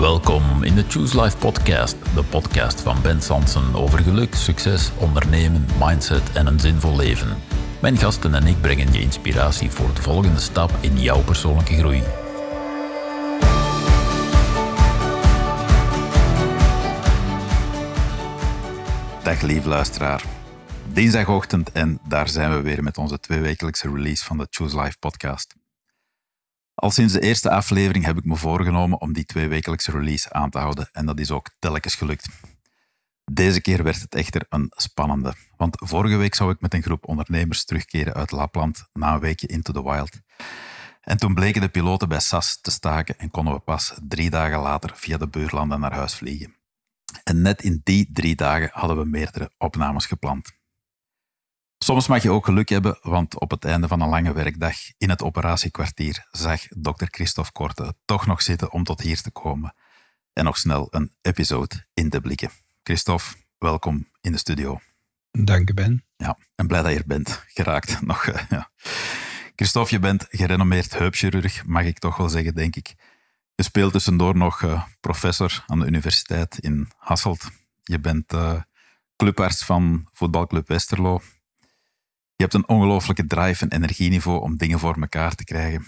Welkom in de Choose Life podcast, de podcast van Ben Sansen over geluk, succes, ondernemen, mindset en een zinvol leven. Mijn gasten en ik brengen je inspiratie voor de volgende stap in jouw persoonlijke groei. Dag lieve luisteraar. Dinsdagochtend en daar zijn we weer met onze tweewekelijkse release van de Choose Life podcast. Al sinds de eerste aflevering heb ik me voorgenomen om die tweewekelijkse release aan te houden en dat is ook telkens gelukt. Deze keer werd het echter een spannende, want vorige week zou ik met een groep ondernemers terugkeren uit Lapland na een weekje Into the Wild. En toen bleken de piloten bij SAS te staken en konden we pas drie dagen later via de buurlanden naar huis vliegen. En net in die drie dagen hadden we meerdere opnames gepland. Soms mag je ook geluk hebben, want op het einde van een lange werkdag in het operatiekwartier zag dokter Christophe Korte toch nog zitten om tot hier te komen en nog snel een episode in te blikken. Christophe, welkom in de studio. Dank je, Ben. Ja, en blij dat je er bent geraakt. Nog, uh, ja. Christophe, je bent gerenommeerd heupchirurg, mag ik toch wel zeggen, denk ik. Je speelt tussendoor nog uh, professor aan de universiteit in Hasselt. Je bent uh, clubarts van voetbalclub Westerlo. Je hebt een ongelooflijke drive en energieniveau om dingen voor elkaar te krijgen.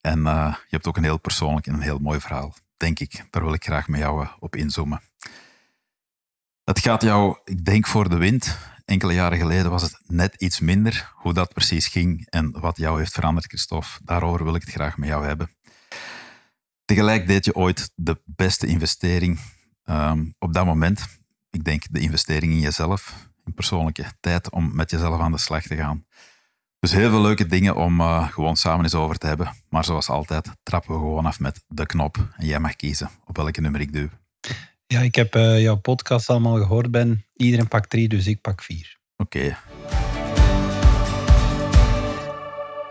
En uh, je hebt ook een heel persoonlijk en een heel mooi verhaal, denk ik. Daar wil ik graag met jou op inzoomen. Het gaat jou, ik denk, voor de wind. Enkele jaren geleden was het net iets minder. Hoe dat precies ging en wat jou heeft veranderd, Christophe, daarover wil ik het graag met jou hebben. Tegelijk deed je ooit de beste investering um, op dat moment. Ik denk de investering in jezelf, in persoonlijke tijd om met jezelf aan de slag te gaan. Dus heel veel leuke dingen om uh, gewoon samen eens over te hebben. Maar zoals altijd trappen we gewoon af met de knop. En jij mag kiezen op welke nummer ik duw. Ja, ik heb uh, jouw podcast allemaal gehoord, Ben. Iedereen pakt drie, dus ik pak vier. Oké. Okay.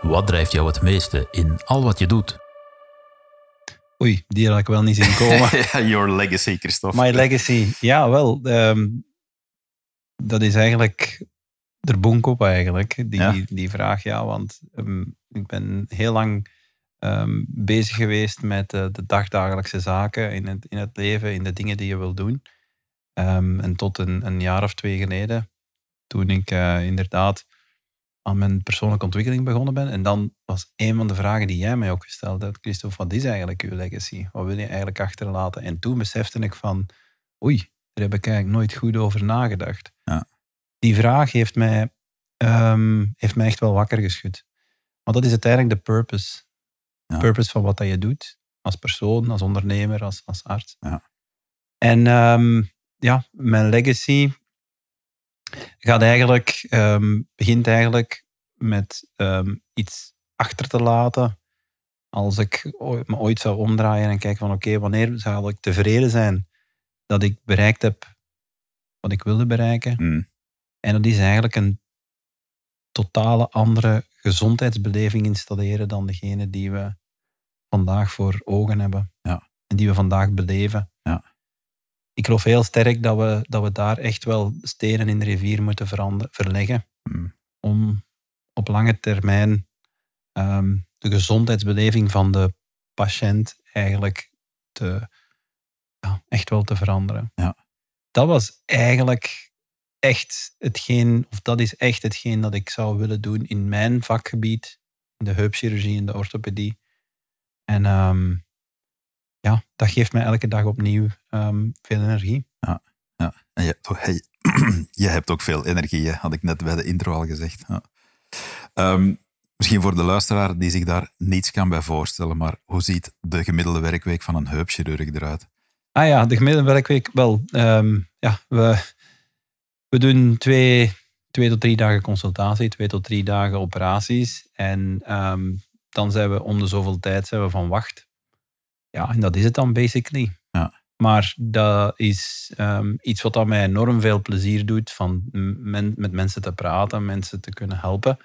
Wat drijft jou het meeste in al wat je doet? Oei, die had ik wel niet zien komen. Your legacy, Christophe. My legacy. Ja, wel. Um, dat is eigenlijk er bonk op eigenlijk, die, ja. die vraag. Ja, want um, ik ben heel lang um, bezig geweest met uh, de dagdagelijkse zaken in het, in het leven, in de dingen die je wil doen. Um, en tot een, een, jaar of twee geleden, toen ik uh, inderdaad aan mijn persoonlijke ontwikkeling begonnen ben. En dan was een van de vragen die jij mij ook gesteld hebt, Christophe, wat is eigenlijk uw legacy? Wat wil je eigenlijk achterlaten? En toen besefte ik van, oei, daar heb ik eigenlijk nooit goed over nagedacht. Ja. Die vraag heeft mij, um, heeft mij echt wel wakker geschud. Want dat is uiteindelijk de purpose. De ja. purpose van wat dat je doet. Als persoon, als ondernemer, als, als arts. Ja. En um, ja, mijn legacy gaat eigenlijk, um, begint eigenlijk met iets achter te laten. Als ik me ooit zou omdraaien en kijken van oké, okay, wanneer zou ik tevreden zijn dat ik bereikt heb wat ik wilde bereiken. Mm. En dat is eigenlijk een totale andere gezondheidsbeleving installeren dan degene die we vandaag voor ogen hebben. Ja. En die we vandaag beleven. Ja. Ik geloof heel sterk dat we, dat we daar echt wel stenen in de rivier moeten verleggen. Mm. Om op lange termijn um, de gezondheidsbeleving van de patiënt eigenlijk te, ja, echt wel te veranderen. Ja. Dat was eigenlijk echt hetgeen, of dat is echt hetgeen dat ik zou willen doen in mijn vakgebied, in de heupchirurgie en de orthopedie. En um, ja, dat geeft mij elke dag opnieuw um, veel energie. Ja, ja. en je, hey, je hebt ook veel energie, hè? had ik net bij de intro al gezegd. Ja. Um, misschien voor de luisteraar die zich daar niets kan bij voorstellen, maar hoe ziet de gemiddelde werkweek van een heupchirurg eruit? Ah ja, de gemiddelde werkweek, wel, um, ja, we, we doen twee, twee tot drie dagen consultatie, twee tot drie dagen operaties. En um, dan zijn we om de zoveel tijd zijn we van wacht. Ja, en dat is het dan basically. Ja. Maar dat is um, iets wat mij enorm veel plezier doet, van men, met mensen te praten, mensen te kunnen helpen.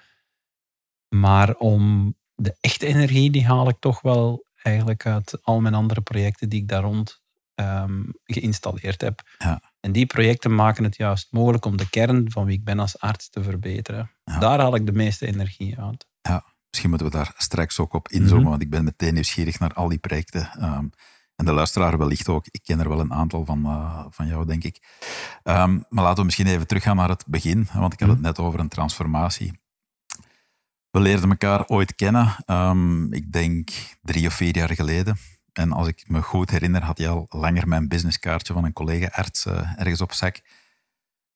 Maar om de echte energie, die haal ik toch wel eigenlijk uit al mijn andere projecten die ik daar rond um, geïnstalleerd heb. Ja. En die projecten maken het juist mogelijk om de kern van wie ik ben als arts te verbeteren. Ja. Daar haal ik de meeste energie uit. Ja, misschien moeten we daar straks ook op inzoomen, mm -hmm. want ik ben meteen nieuwsgierig naar al die projecten. Um, En de luisteraar wellicht ook. Ik ken er wel een aantal van, uh, van jou, denk ik. Um, maar laten we misschien even teruggaan naar het begin, want ik had het net over een transformatie. We leerden elkaar ooit kennen, um, ik denk drie of vier jaar geleden. En als ik me goed herinner, had je al langer mijn businesskaartje van een collega-arts uh, ergens op zak.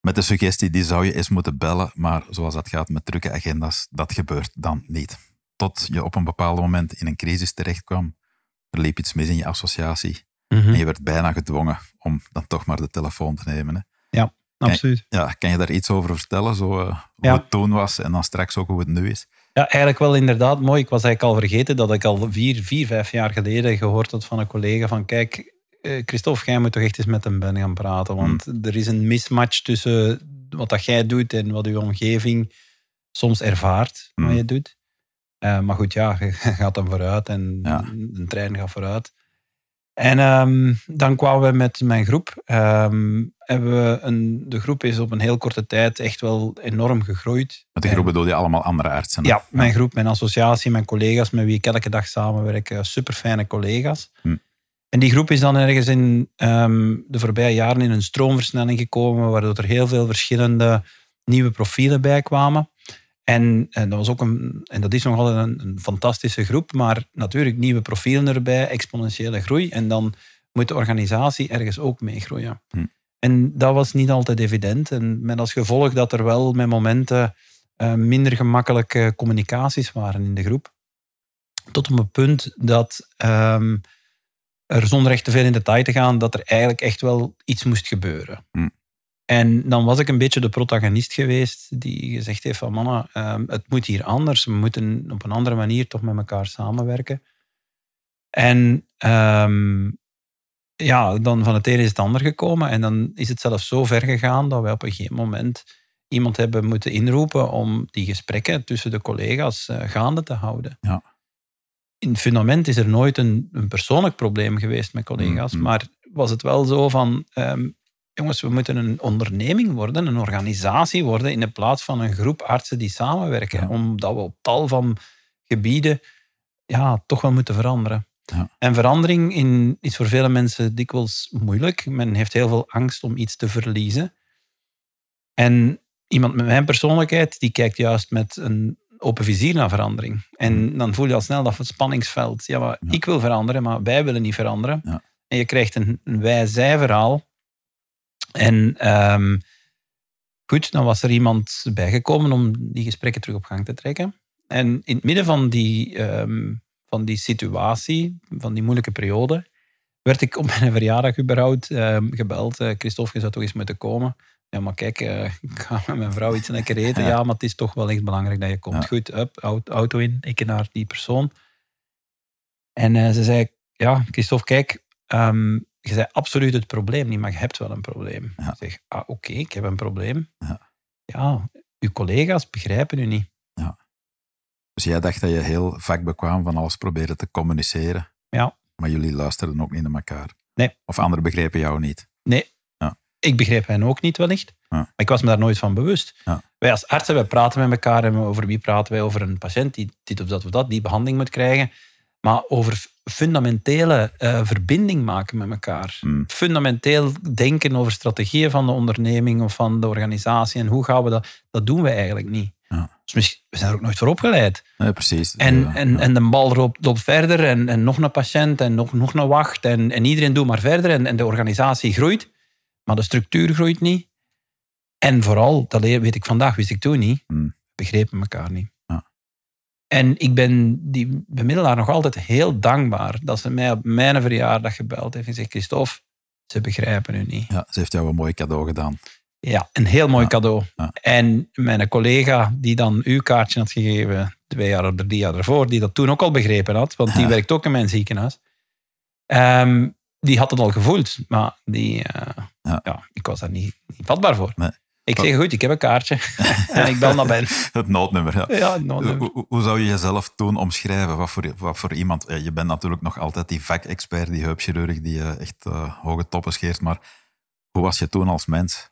Met de suggestie, die zou je eens moeten bellen, maar zoals dat gaat met drukke agenda's, dat gebeurt dan niet. Tot je op een bepaald moment in een crisis terechtkwam, er liep iets mis in je associatie Mhm. en je werd bijna gedwongen om dan toch maar de telefoon te nemen. Hè. Ja, absoluut. Ja, kan je daar iets over vertellen, zo, uh, hoe Ja. het toen was en dan straks ook hoe het nu is? Ja, eigenlijk wel inderdaad mooi. Ik was eigenlijk al vergeten dat ik al vier, vier vijf jaar geleden gehoord had van een collega van kijk, eh, Christophe, jij moet toch echt eens met hem Ben gaan praten. Want er is een mismatch tussen wat dat jij doet en wat uw omgeving soms ervaart wat Mm. je doet. Eh, maar goed, ja, je gaat dan vooruit en Ja. de trein gaat vooruit. En ehm, dan kwamen we met mijn groep. Ehm, hebben we een, de groep is op een heel korte tijd echt wel enorm gegroeid. Met de groep bedoel je allemaal andere artsen? ja, mijn groep, mijn associatie, mijn collega's met wie ik elke dag samenwerk, super fijne collega's. Hm. En die groep is dan ergens in ehm, de voorbije jaren in een stroomversnelling gekomen, waardoor er heel veel verschillende nieuwe profielen bij kwamen. En, en dat was ook een, en dat is nog altijd een, een fantastische groep, maar natuurlijk nieuwe profielen erbij, exponentiële groei. En dan moet de organisatie ergens ook meegroeien. Hm. En dat was niet altijd evident. En met als gevolg dat er wel met momenten eh, minder gemakkelijke communicaties waren in de groep. Tot op het punt dat ehm, er zonder echt te veel in detail te gaan, dat er eigenlijk echt wel iets moest gebeuren. Hm. En dan was ik een beetje de protagonist geweest die gezegd heeft van mannen, ehm, het moet hier anders. We moeten op een andere manier toch met elkaar samenwerken. En ehm, ja, dan van het een is het ander gekomen. En dan is het zelfs zo ver gegaan dat wij op een gegeven moment iemand hebben moeten inroepen om die gesprekken tussen de collega's eh, gaande te houden. Ja. In het fundament is er nooit een, een persoonlijk probleem geweest met collega's, Mhm. maar was het wel zo van, ehm, jongens, we moeten een onderneming worden, een organisatie worden, in de plaats van een groep artsen die samenwerken, Ja. omdat we op tal van gebieden ja, toch wel moeten veranderen. Ja. En verandering in, is voor vele mensen dikwijls moeilijk. Men heeft heel veel angst om iets te verliezen. En iemand met mijn persoonlijkheid, die kijkt juist met een open vizier naar verandering. En dan voel je al snel dat spanningsveld. Ja, maar Ja. ik wil veranderen, maar wij willen niet veranderen. Ja. En je krijgt een, een wij-zij verhaal. En ehm, goed, dan was er iemand bijgekomen om die gesprekken terug op gang te trekken. En in het midden van die, ehm, van die situatie, van die moeilijke periode, werd ik op mijn verjaardag überhaupt ehm, gebeld. Eh, Christophe, je zou toch eens moeten komen. Ja, maar kijk, eh, ik ga met mijn vrouw iets lekker eten. Ja. Ja, maar het is toch wel echt belangrijk dat je komt. Ja. Goed, up, au- auto in, ik naar die persoon. En eh, ze zei, ja, Christophe, kijk, je zei absoluut het probleem niet, maar je hebt wel een probleem. Ja. Zeg, ah, oké, ik heb een probleem. Ja. ja, uw collega's begrijpen u niet. Dus jij dacht dat je heel vakbekwaam van alles probeerde te communiceren. Ja. Maar jullie luisterden ook niet naar elkaar. Nee. Of anderen begrepen jou niet. Ik begreep hen ook niet wellicht, Ja. maar ik was me daar nooit van bewust. Ja. Wij als artsen, wij praten met elkaar en over wie praten wij? Over een patiënt die dit of dat of dat, die behandeling moet krijgen. Maar over fundamentele eh, verbinding maken met elkaar. Hmm. Fundamenteel denken over strategieën van de onderneming of van de organisatie en hoe gaan we dat, dat doen we eigenlijk niet. Ja. Dus we zijn er ook nooit voor opgeleid. Nee, precies. En, Ja, en, ja. en de bal loopt, loopt verder en, en nog een patiënt en nog, nog een wacht en, en iedereen doet maar verder en, en de organisatie groeit, maar de structuur groeit niet. En vooral, dat weet ik vandaag, wist ik toen niet, Hmm. begrepen elkaar niet. En ik ben die bemiddelaar nog altijd heel dankbaar dat ze mij op mijn verjaardag gebeld heeft en gezegd, Christophe, ze begrijpen u niet. Ja, ze heeft jou een mooi cadeau gedaan. Ja, een heel mooi Ja. cadeau. Ja. En mijn collega die dan uw kaartje had gegeven, twee jaar of drie jaar ervoor, die dat toen ook al begrepen had, want die Ja. werkt ook in mijn ziekenhuis, ehm, die had het al gevoeld. Maar die, eh, Ja. ja. ik was daar niet, niet vatbaar voor. Nee. Ik zeg, goed, ik heb een kaartje. en ik bel naar Ben. Het noodnummer, ja. Ja, Hoe, hoe- hoe zou je jezelf toen omschrijven? Wat voor, wat voor iemand? Je bent natuurlijk nog altijd die vakexpert, die heupchirurg, die eh, echt eh, hoge toppen scheert. Maar hoe was je toen als mens?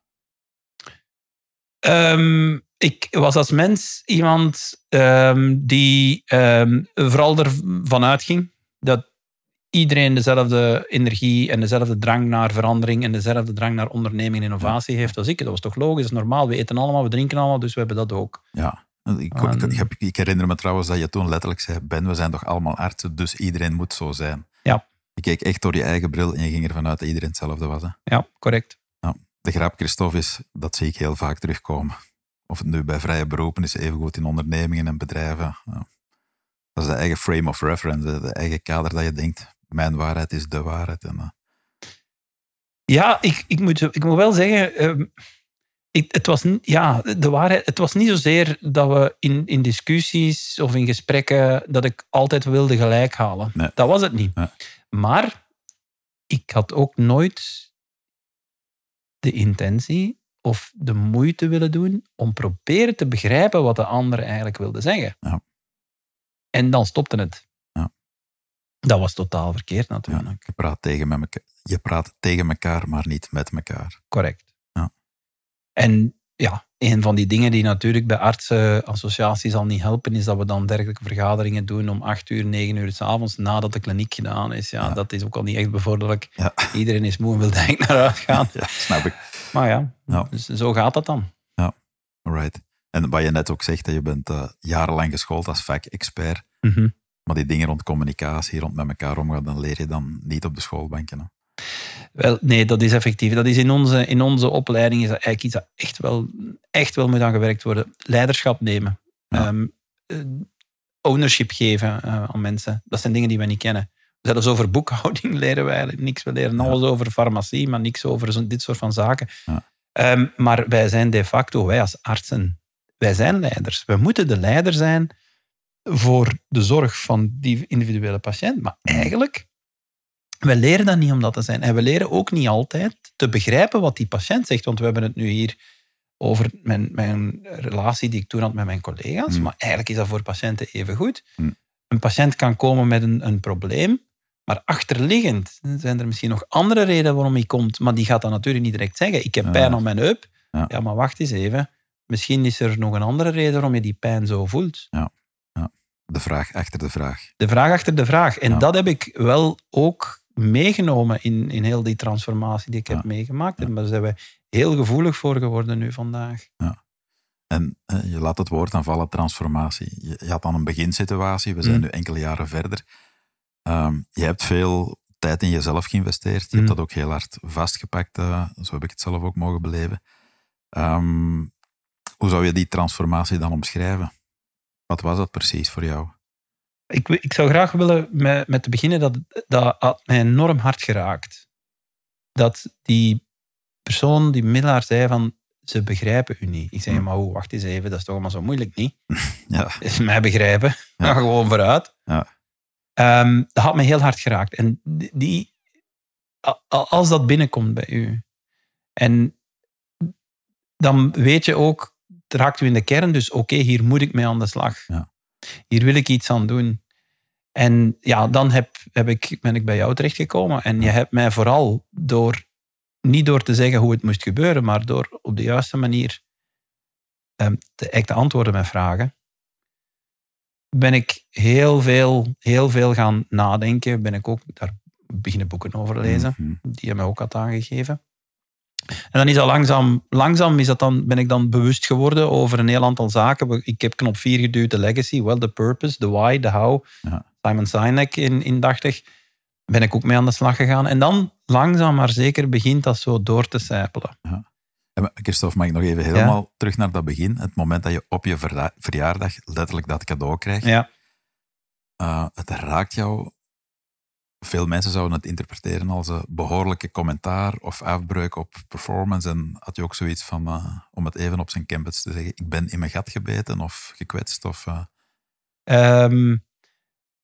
Ehm, ik was als mens iemand ehm, die ehm, vooral ervan uitging dat iedereen dezelfde energie en dezelfde drang naar verandering en dezelfde drang naar onderneming en innovatie heeft als ik. Dat was toch logisch, dat is normaal. We eten allemaal, we drinken allemaal, dus we hebben dat ook. Ja, ik, ik, ik, herinner me trouwens dat je toen letterlijk zei, Ben, we zijn toch allemaal artsen, dus iedereen moet zo zijn. Ja. Je keek echt door je eigen bril en je ging ervan uit dat iedereen hetzelfde was. Hè? Ja, correct. Ja, de grap, Christophe, is, dat zie ik heel vaak terugkomen. Of het nu bij vrije beroepen is, evengoed in ondernemingen en bedrijven. Ja. Dat is de eigen frame of reference, de eigen kader dat je denkt, mijn waarheid is de waarheid. En, uh... Ja, ik, ik, moet, ik moet wel zeggen, ehm, ik, het, was, ja, de waarheid, het was niet zozeer dat we in, in discussies of in gesprekken, dat ik altijd wilde gelijk halen. Dat was het niet. Maar ik had ook nooit de intentie of de moeite willen doen om proberen te begrijpen wat de ander eigenlijk wilde zeggen. Ja. En dan stopte het. Dat was totaal verkeerd natuurlijk. je, praat tegen me, je praat tegen elkaar, maar niet met elkaar. Correct. Ja. En ja, een van die dingen die natuurlijk bij artsenassociaties al niet helpen, is dat we dan dergelijke vergaderingen doen om acht uur, negen uur s'avonds nadat de kliniek gedaan is. Ja, dat is ook al niet echt bevorderlijk. Ja. Iedereen is moe en wil eigenlijk naar huis gaan. Ja, snap ik. Maar ja, Dus zo gaat dat dan. Ja, right. En wat je net ook zegt, dat je bent uh, jarenlang geschoold als vak-expert. Mm Maar die dingen rond communicatie, rond met elkaar omgaan, dan leer je dan niet op de schoolbanken. Hè? Wel, nee, dat is effectief. Dat is in onze, in onze opleiding is dat eigenlijk iets dat echt wel, echt wel moet aan gewerkt worden. Leiderschap nemen. Ehm, eh, ownership geven uh, aan mensen. Dat zijn dingen die we niet kennen. Zelfs over boekhouding leren wij eigenlijk niks. We leren alles over farmacie, maar niks over zo, dit soort van zaken. Ja. Um, maar wij zijn de facto, wij als artsen, wij zijn leiders. We moeten de leider zijn voor de zorg van die individuele patiënt. Maar eigenlijk, we leren dat niet om dat te zijn. En we leren ook niet altijd te begrijpen wat die patiënt zegt. Want we hebben het nu hier over mijn, mijn relatie die ik toen had met mijn collega's. Mm. Maar eigenlijk is dat voor patiënten even goed. Mm. Een patiënt kan komen met een, een probleem. Maar achterliggend zijn er misschien nog andere redenen waarom hij komt. Maar die gaat dan natuurlijk niet direct zeggen. Ik heb pijn aan mijn heup. Ja. ja, maar wacht eens even. Misschien is er nog een andere reden waarom je die pijn zo voelt. Ja. De vraag achter de vraag. De vraag achter de vraag. En Ja. dat heb ik wel ook meegenomen in, in heel die transformatie die ik heb Ja. meegemaakt. En daar zijn we heel gevoelig voor geworden nu vandaag. En eh, je laat het woord aanvallen, transformatie. Je, je had dan een beginsituatie, we zijn Mm. nu enkele jaren verder. Ehm, je hebt veel tijd in jezelf geïnvesteerd. Je Mm. hebt dat ook heel hard vastgepakt. eh, zo heb ik het zelf ook mogen beleven. Ehm, hoe zou je die transformatie dan omschrijven? Wat was dat precies voor jou? Ik, ik zou graag willen met, met te beginnen dat dat had mij enorm hard geraakt. Dat die persoon, die middelaar, zei van ze begrijpen u niet. Ik zei, Hmm. maar hoe, wacht eens even, dat is toch allemaal zo moeilijk niet? Ja, is mij begrijpen. Ja. Gewoon vooruit. Ja. Ehm, dat had me heel hard geraakt. En die- als dat binnenkomt bij u, en dan weet je ook, raakt u in de kern, dus oké, hier moet ik mee aan de slag. Ja. Hier wil ik iets aan doen. En ja, dan heb, heb ik, ben ik bij jou terechtgekomen. En je hebt mij vooral door, niet door te zeggen hoe het moest gebeuren, maar door op de juiste manier te, echt te antwoorden met vragen, ben ik heel veel, heel veel gaan nadenken. Ben ik ook daar beginnen boeken over lezen, Mhm. die je mij ook had aangegeven. En dan is dat langzaam, langzaam is dat dan, ben ik dan bewust geworden over een heel aantal zaken. Ik heb knop 4 geduwd, de legacy, well, the purpose, the why, the how. Ja. Simon Sinek in, indachtig. Ben ik ook mee aan de slag gegaan. En dan langzaam maar zeker begint dat zo door te sijpelen. En, maar, Christophe, mag ik nog even helemaal terug naar dat begin? Het moment dat je op je verjaardag letterlijk dat cadeau krijgt. Ja. Uh, het raakt jou. Veel mensen zouden het interpreteren als een behoorlijke commentaar of afbreuk op performance. En had je ook zoiets van, uh, om het even op zijn campus te zeggen, ik ben in mijn gat gebeten of gekwetst? Of, uh... Ehm,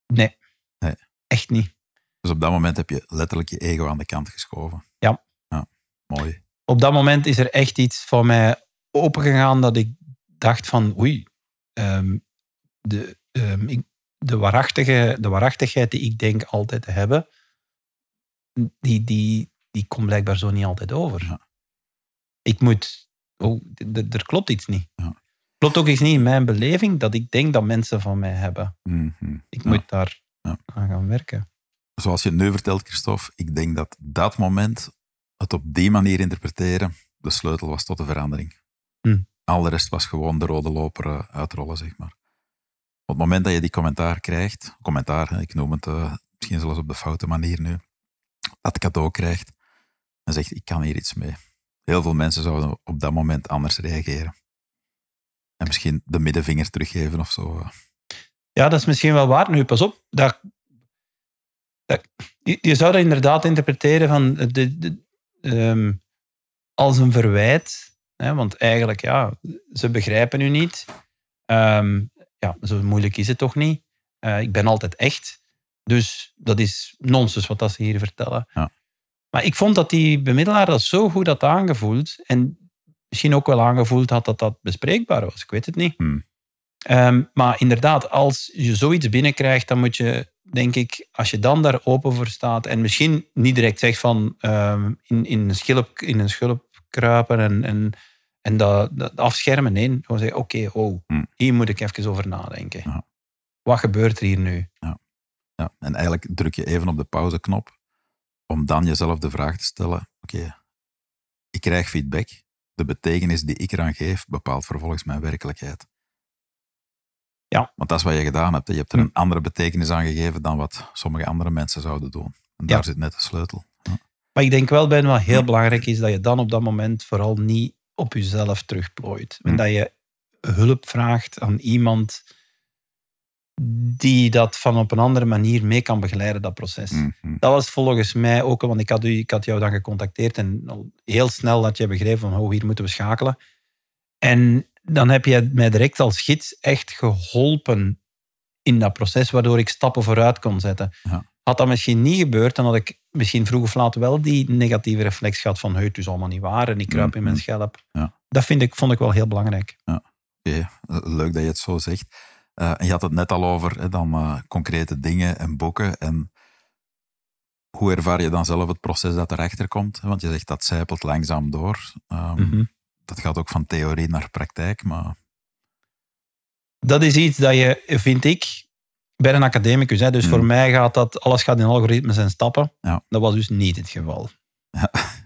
nee. Nee. Echt niet. Dus op dat moment heb je letterlijk je ego aan de kant geschoven. Ja. ja mooi. Op dat moment is er echt iets voor mij opengegaan dat ik dacht van oei, um, de, um, ik, de, waarachtige, de waarachtigheid die ik denk altijd te hebben, die, die, die komt blijkbaar zo niet altijd over. Ja. Ik moet, oh, er klopt iets niet. Ja. Klopt ook iets niet in mijn beleving dat ik denk dat mensen van mij hebben. Mm -hmm. Ik ja. moet daar ja. aan gaan werken. zoals je nu vertelt, Christophe, ik denk dat dat moment, het op die manier interpreteren, de sleutel was tot de verandering. Hm. Al de rest was gewoon de rode loper eh, uitrollen, zeg maar. Op het moment dat je die commentaar krijgt, commentaar, ik noem het uh, misschien zelfs op de foute manier nu, dat cadeau krijgt, en zegt, ik kan hier iets mee. Heel veel mensen zouden op dat moment anders reageren. En misschien de middenvinger teruggeven of zo. eh. Ja, dat is misschien wel waar. Nu, pas op. Dat, dat, je, zou dat inderdaad interpreteren van de, de, ehm, als een verwijt. Hè, want eigenlijk, ja, ze begrijpen u niet. Ehm, ja, zo moeilijk is het toch niet. Eh, ik ben altijd echt. Dus dat is nonsens wat dat ze hier vertellen. Ja. Maar ik vond dat die bemiddelaar dat zo goed had aangevoeld. En misschien ook wel aangevoeld had dat dat bespreekbaar was. Ik weet het niet. Hmm. Ehm, maar inderdaad, als je zoiets binnenkrijgt, dan moet je, denk ik, als je dan daar open voor staat en misschien niet direct zegt van ehm, in, in, een schilp, in een schulp kruipen en, en, en dat, dat afschermen. Nee, gewoon zeggen, oké, oh, Hmm. hier moet ik even over nadenken. Ja. Wat gebeurt er hier nu? Ja, en eigenlijk druk je even op de pauzeknop om dan jezelf de vraag te stellen: oké, ik krijg feedback. De betekenis die ik eraan geef bepaalt vervolgens mijn werkelijkheid. Ja. Want dat is wat je gedaan hebt. hè. Je hebt er Hm. een andere betekenis aan gegeven dan wat sommige andere mensen zouden doen. En daar Ja. zit net de sleutel. Maar ik denk wel, Ben, wat heel belangrijk is, dat je dan op dat moment vooral niet op jezelf terugplooit. En Hm. dat je hulp vraagt aan iemand die dat van op een andere manier mee kan begeleiden, dat proces. Mhm. Dat was volgens mij ook, want ik had, u, ik had jou dan gecontacteerd en al heel snel had je begrepen van, oh, hier moeten we schakelen. En dan heb je mij direct als gids echt geholpen in dat proces, waardoor ik stappen vooruit kon zetten. Ja. Had dat misschien niet gebeurd, dan had ik misschien vroeg of laat wel die negatieve reflex gehad van, het is allemaal niet waar en ik kruip in mijn Mhm. schelp. Ja. Dat vind ik, vond ik wel heel belangrijk. Eh, leuk dat je het zo zegt. Eh, en je had het net al over hè, dan, eh, concrete dingen en boeken. En hoe ervaar je dan zelf het proces dat erachter komt? Want je zegt dat zijpelt langzaam door. Ehm, Mhm. Dat gaat ook van theorie naar praktijk. Maar dat is iets dat je, vind ik, bij een academicus. Hè, dus voor mij gaat dat, alles gaat in algoritmes en stappen. Ja. Dat was dus niet het geval. Ja.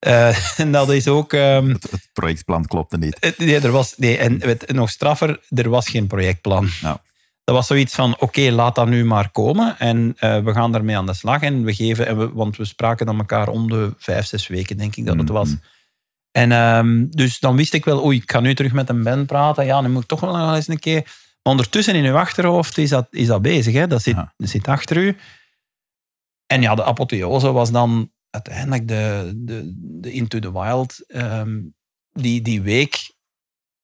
Eh, en dat is ook. ehm, het, het projectplan klopte niet. het- nee, er was, nee, en het, nog straffer, er was geen projectplan. Ja. Dat was zoiets van: oké, laat dat nu maar komen. En eh, we gaan daarmee aan de slag. En we geven, en we, want we spraken dan elkaar om de vijf, zes weken, denk ik dat het was. Mhm. En ehm, dus dan wist ik wel, oei, ik ga nu terug met een band praten. Ja, dan moet ik toch wel nog eens een keer. Ondertussen in uw achterhoofd is dat, is dat bezig. Hè? Dat, zit, Ja. dat zit achter u. En ja, de apotheose was dan uiteindelijk de, de, de Into the Wild. ehm, die, die week,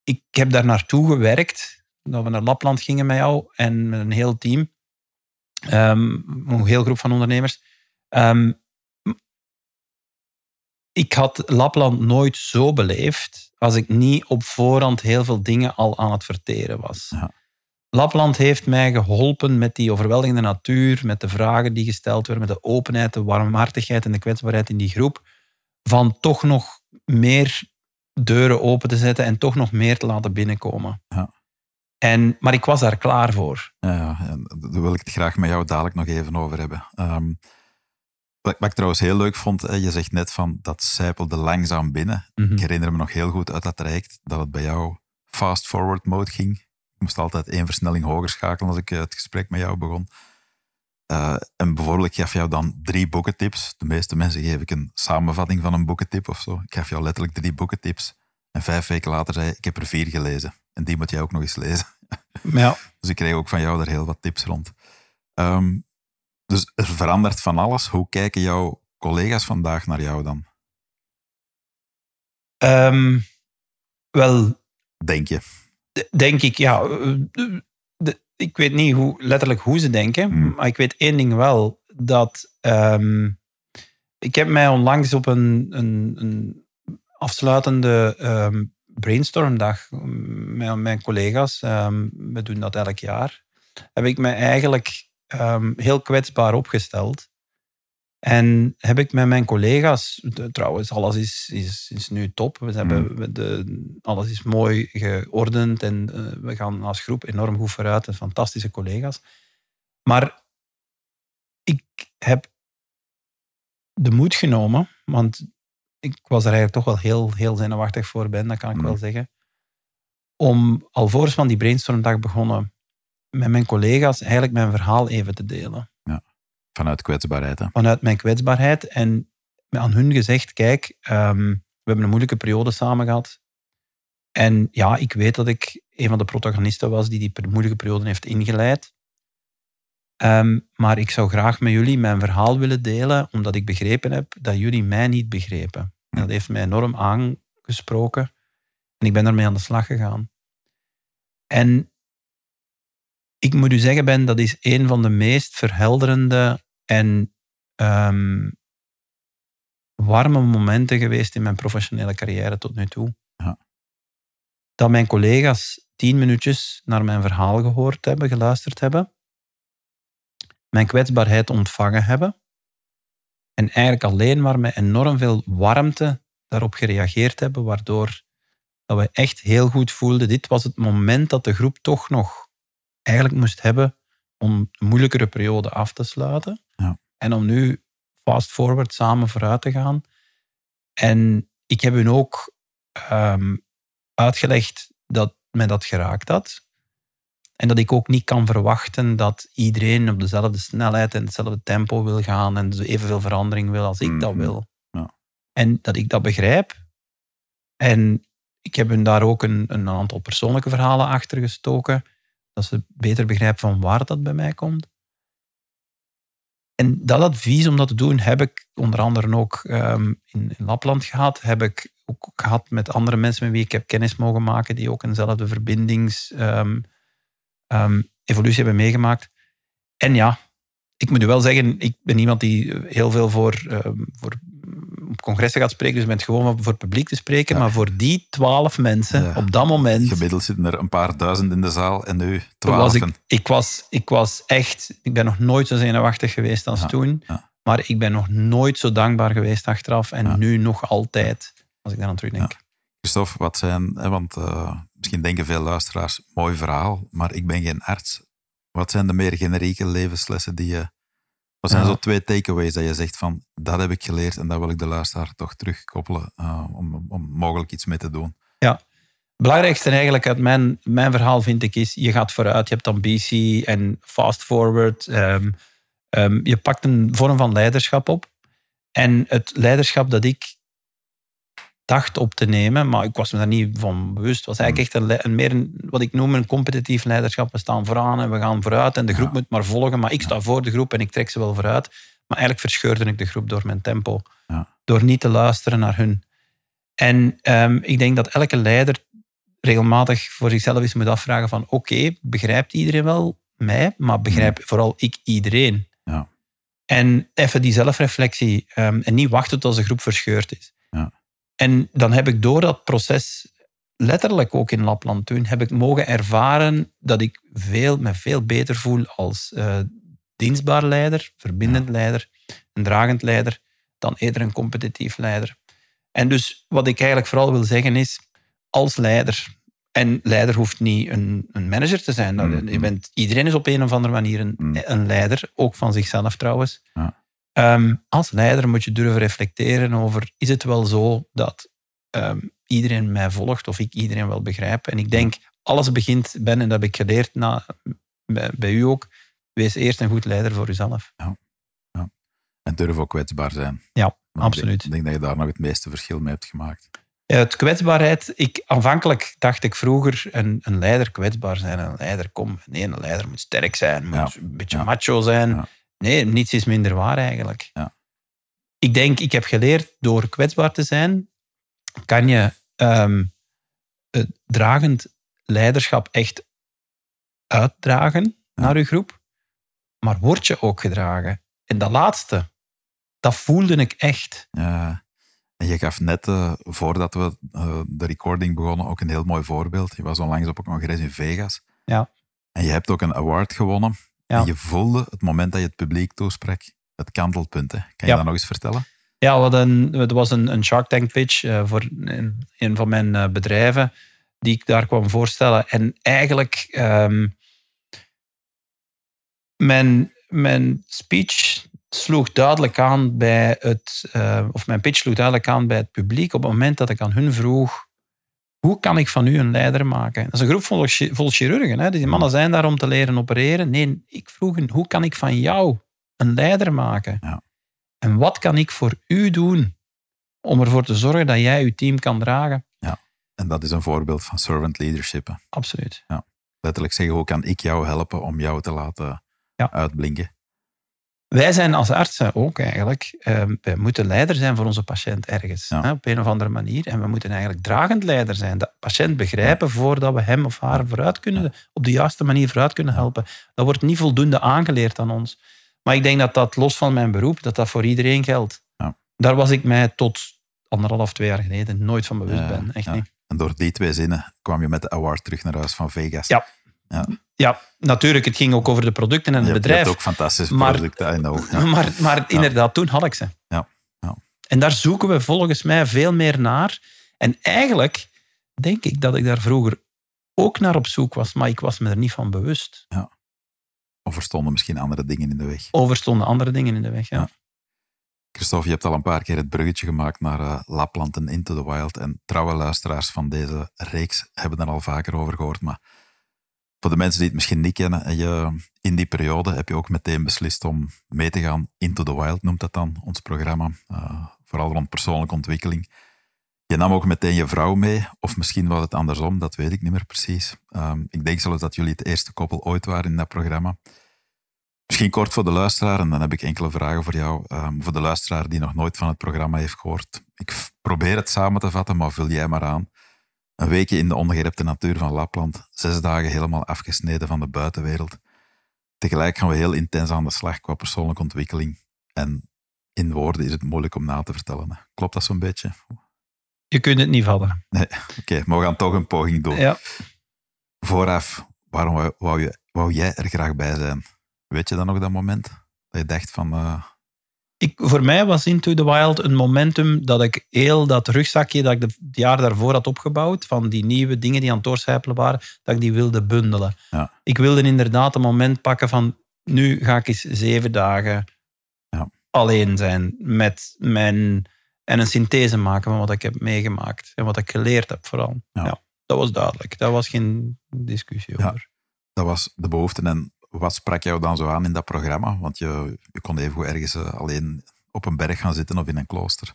ik heb daar naartoe gewerkt. Dat we naar Lapland gingen met jou en met een heel team. Ehm, een heel groep van ondernemers. Ehm, ik had Lapland nooit zo beleefd als ik niet op voorhand heel veel dingen al aan het verteren was. Ja. Lapland heeft mij geholpen met die overweldigende natuur, met de vragen die gesteld werden, met de openheid, de warmhartigheid en de kwetsbaarheid in die groep, van toch nog meer deuren open te zetten en toch nog meer te laten binnenkomen. Ja. En, maar ik was daar klaar voor. Ja, ja, en daar wil ik het graag met jou dadelijk nog even over hebben. Ehm, wat, ik trouwens heel leuk vond, je zegt net van dat zijpelde langzaam binnen. Mhm. Ik herinner me nog heel goed uit dat traject dat het bij jou fast forward mode ging. Ik moest altijd één versnelling hoger schakelen als ik eh, het gesprek met jou begon. Eh, en bijvoorbeeld, ik gaf jou dan drie boekentips. De meeste mensen geef ik een samenvatting van een boekentip of zo. Ik gaf jou letterlijk drie boekentips. En vijf weken later zei je, ik heb er vier gelezen. En die moet jij ook nog eens lezen. Ja, Dus ik kreeg ook van jou daar heel wat tips rond. Ehm, dus er verandert van alles. Hoe kijken jouw collega's vandaag naar jou dan? ehm, wel, Denk je? Denk ik, ja. eh, de- ik weet niet hoe, letterlijk hoe ze denken, Hmm. maar ik weet één ding wel. Dat ehm, ik heb mij onlangs op een, een, een afsluitende ehm, brainstormdag met mijn collega's, ehm, we doen dat elk jaar, heb ik mij eigenlijk heel kwetsbaar opgesteld. En heb ik met mijn collega's, de- trouwens, alles is, is, is nu top. We hebben, we de, alles is mooi geordend en eh, we gaan als groep enorm goed vooruit. En fantastische collega's. Maar ik heb de moed genomen, want ik was er eigenlijk toch wel heel, heel zenuwachtig voor ben, dat kan ik Mm. wel zeggen. Om alvorens van die brainstormdag begonnen met mijn collega's eigenlijk mijn verhaal even te delen. Vanuit kwetsbaarheid. Hè? Vanuit mijn kwetsbaarheid. En aan hun gezegd, kijk, ehm, we hebben een moeilijke periode samen gehad. En ja, ik weet dat ik een van de protagonisten was die die moeilijke periode heeft ingeleid. Ehm, maar ik zou graag met jullie mijn verhaal willen delen, omdat ik begrepen heb dat jullie mij niet begrepen. En dat heeft mij enorm aangesproken. En ik ben daarmee aan de slag gegaan. En ik moet u zeggen, Ben, dat is een van de meest verhelderende en ehm, warme momenten geweest in mijn professionele carrière tot nu toe. Ja. Dat mijn collega's tien minuutjes naar mijn verhaal gehoord hebben, geluisterd hebben, mijn kwetsbaarheid ontvangen hebben en eigenlijk alleen maar met enorm veel warmte daarop gereageerd hebben, waardoor dat we echt heel goed voelden, dit was het moment dat de groep toch nog eigenlijk moest hebben om een moeilijkere periode af te sluiten. Ja. En om nu fast forward samen vooruit te gaan. En ik heb hun ook ehm, uitgelegd dat mij dat geraakt had. En dat ik ook niet kan verwachten dat iedereen op dezelfde snelheid en hetzelfde tempo wil gaan en evenveel verandering wil als ik dat Mhm. wil. Ja. En dat ik dat begrijp. En ik heb hun daar ook een, een aantal persoonlijke verhalen achter gestoken, dat ze beter begrijpen van waar dat bij mij komt. En dat advies om dat te doen heb ik onder andere ook ehm, in, in Lapland gehad. Heb ik ook gehad met andere mensen met wie ik heb kennis mogen maken, die ook eenzelfde verbindings ehm, ehm, evolutie hebben meegemaakt. En ja, ik moet wel zeggen, ik ben iemand die heel veel voor, voor op congressen gaat spreken, dus ik ben het gewoon voor het publiek te spreken. Ja. Maar voor die twaalf mensen Ja. op dat moment Gemiddeld zitten er een paar duizend in de zaal en nu twaalf. ik, ik, was, ik was echt, ik ben nog nooit zo zenuwachtig geweest als Ja, toen. Maar ik ben nog nooit zo dankbaar geweest achteraf. En nu nog altijd, als ik daaraan terugdenk. Christophe, wat zijn, hè, want eh, misschien denken veel luisteraars, mooi verhaal, maar ik ben geen arts. Wat zijn de meer generieke levenslessen die je... Wat zijn Ja. zo twee takeaways dat je zegt van, dat heb ik geleerd en dat wil ik de luisteraar toch terugkoppelen eh, om, om mogelijk iets mee te doen. Het belangrijkste eigenlijk uit mijn, mijn verhaal vind ik is, je gaat vooruit, je hebt ambitie en fast forward. ehm, ehm, je pakt een vorm van leiderschap op. En het leiderschap dat ik dacht op te nemen, maar ik was me daar niet van bewust, was eigenlijk echt een, meer een, wat ik noem een competitief leiderschap. We staan vooraan en we gaan vooruit en de groep Ja. moet maar volgen, maar ik sta voor de groep en ik trek ze wel vooruit. Maar eigenlijk verscheurde ik de groep door mijn tempo, Ja. door niet te luisteren naar hun. En ehm, ik denk dat elke leider regelmatig voor zichzelf eens moet afvragen van oké, begrijpt iedereen wel mij, maar begrijp vooral ik iedereen. Ja. En even die zelfreflectie ehm, en niet wachten tot de groep verscheurd is. Ja. En dan heb ik door dat proces, letterlijk ook in Lapland toen, heb ik mogen ervaren dat ik veel, me veel beter voel als eh, dienstbaar leider, verbindend leider, een dragend leider, dan eerder een competitief leider. En dus wat ik eigenlijk vooral wil zeggen is, als leider, en leider hoeft niet een, een manager te zijn. Mhm. je bent, iedereen is op een of andere manier een, Mhm. een leider, ook van zichzelf trouwens. Ja. Ehm, als leider moet je durven reflecteren over, is het wel zo dat ehm, iedereen mij volgt of ik iedereen wel begrijp? En ik denk, alles begint, Ben, en dat heb ik geleerd na, bij, bij u ook, wees eerst een goed leider voor uzelf. En durf ook kwetsbaar zijn. Ja, Want ik absoluut. denk- Ik denk dat je daar nog het meeste verschil mee hebt gemaakt. Ja, het kwetsbaarheid. Ik, aanvankelijk dacht ik vroeger een, een leider kwetsbaar zijn. Een leider, kom, nee, een leider moet sterk zijn, moet Ja. een beetje Ja. macho zijn. Nee, niets is minder waar eigenlijk. Ja. Ik denk, ik heb geleerd door kwetsbaar te zijn, kan je ehm, het dragend leiderschap echt uitdragen naar je groep, maar word je ook gedragen. En dat laatste, dat voelde ik echt. Ja. En je gaf net, eh, voordat we eh, de recording begonnen, ook een heel mooi voorbeeld. Je was onlangs op een congres in Vegas. Ja. En je hebt ook een award gewonnen. Ja. En je voelde het moment dat je het publiek toesprak, het kantelpunt. Hè. Kan je Ja. dat nog eens vertellen? Ja, wat een, het was een, een Shark Tank pitch eh, voor een, een van mijn eh, bedrijven die ik daar kwam voorstellen. En eigenlijk, ehm, mijn, mijn speech sloeg duidelijk aan bij het, uh, of mijn pitch sloeg duidelijk aan bij het publiek op het moment dat ik aan hun vroeg, hoe kan ik van u een leider maken? Dat is een groep vol, vol chirurgen. Hè? Die mannen zijn daar om te leren opereren. Nee, ik vroeg hen, hoe kan ik van jou een leider maken? Ja. En wat kan ik voor u doen om ervoor te zorgen dat jij je team kan dragen? Ja, en dat is een voorbeeld van servant leadership. Absoluut. Ja. Letterlijk zeggen, hoe kan ik jou helpen om jou te laten ja. uitblinken? Wij zijn als artsen ook eigenlijk, uh, wij moeten leider zijn voor onze patiënt ergens, hè, op een of andere manier. En we moeten eigenlijk dragend leider zijn. De patiënt begrijpen voordat we hem of haar vooruit kunnen, op de juiste manier vooruit kunnen helpen. Dat wordt niet voldoende aangeleerd aan ons. Maar ik denk dat dat los van mijn beroep, dat dat voor iedereen geldt. Daar was ik mij tot anderhalf, twee jaar geleden nooit van bewust ben. Echt niet. En door die twee zinnen kwam je met de award terug naar huis van Vegas. Ja. Ja. ja, natuurlijk. Het ging ook over de producten en het bedrijf. Je hebt ook fantastische producten, I know. Ja. Maar, maar inderdaad, toen had ik ze. Ja. ja. En daar zoeken we volgens mij veel meer naar. En eigenlijk denk ik dat ik daar vroeger ook naar op zoek was, maar ik was me er niet van bewust. Ja. Of er stonden misschien andere dingen in de weg. Of er stonden andere dingen in de weg, ja. Christophe, je hebt al een paar keer het bruggetje gemaakt naar uh, Lapland en Into the Wild. En trouwe luisteraars van deze reeks hebben er al vaker over gehoord. Maar voor de mensen die het misschien niet kennen, je, in die periode heb je ook meteen beslist om mee te gaan. Into the Wild noemt dat dan, ons programma. Uh, vooral rond persoonlijke ontwikkeling. Je nam ook meteen je vrouw mee, of misschien was het andersom, dat weet ik niet meer precies. Ehm, ik denk zelfs dat jullie het eerste koppel ooit waren in dat programma. Misschien kort voor de luisteraar, en dan heb ik enkele vragen voor jou. Um, voor de luisteraar die nog nooit van het programma heeft gehoord. Ik probeer het samen te vatten, maar vul jij maar aan. Een weekje in de ongerepte natuur van Lapland, zes dagen helemaal afgesneden van de buitenwereld. Tegelijk gaan we heel intens aan de slag qua persoonlijke ontwikkeling. En in woorden is het moeilijk om na te vertellen. Klopt dat zo'n beetje? Je kunt het niet vallen. Nee, oké, maar we gaan toch een poging doen. Ja. Vooraf, waarom wou, je, wou jij er graag bij zijn? Weet je dan nog dat moment? Dat je dacht van... Uh... Ik, voor mij was Into the Wild een momentum dat ik heel dat rugzakje dat ik het jaar daarvoor had opgebouwd, van die nieuwe dingen die aan het doorcijpelen waren, dat ik die wilde bundelen. Ja. Ik wilde inderdaad een moment pakken van, nu ga ik eens zeven dagen ja. alleen zijn met mijn... En een synthese maken van wat ik heb meegemaakt en wat ik geleerd heb vooral. Ja. dat was duidelijk. Daar was geen discussie over. Dat was de behoefte. En wat sprak jou dan zo aan in dat programma? Want je, je kon even ergens eh, alleen op een berg gaan zitten of in een klooster.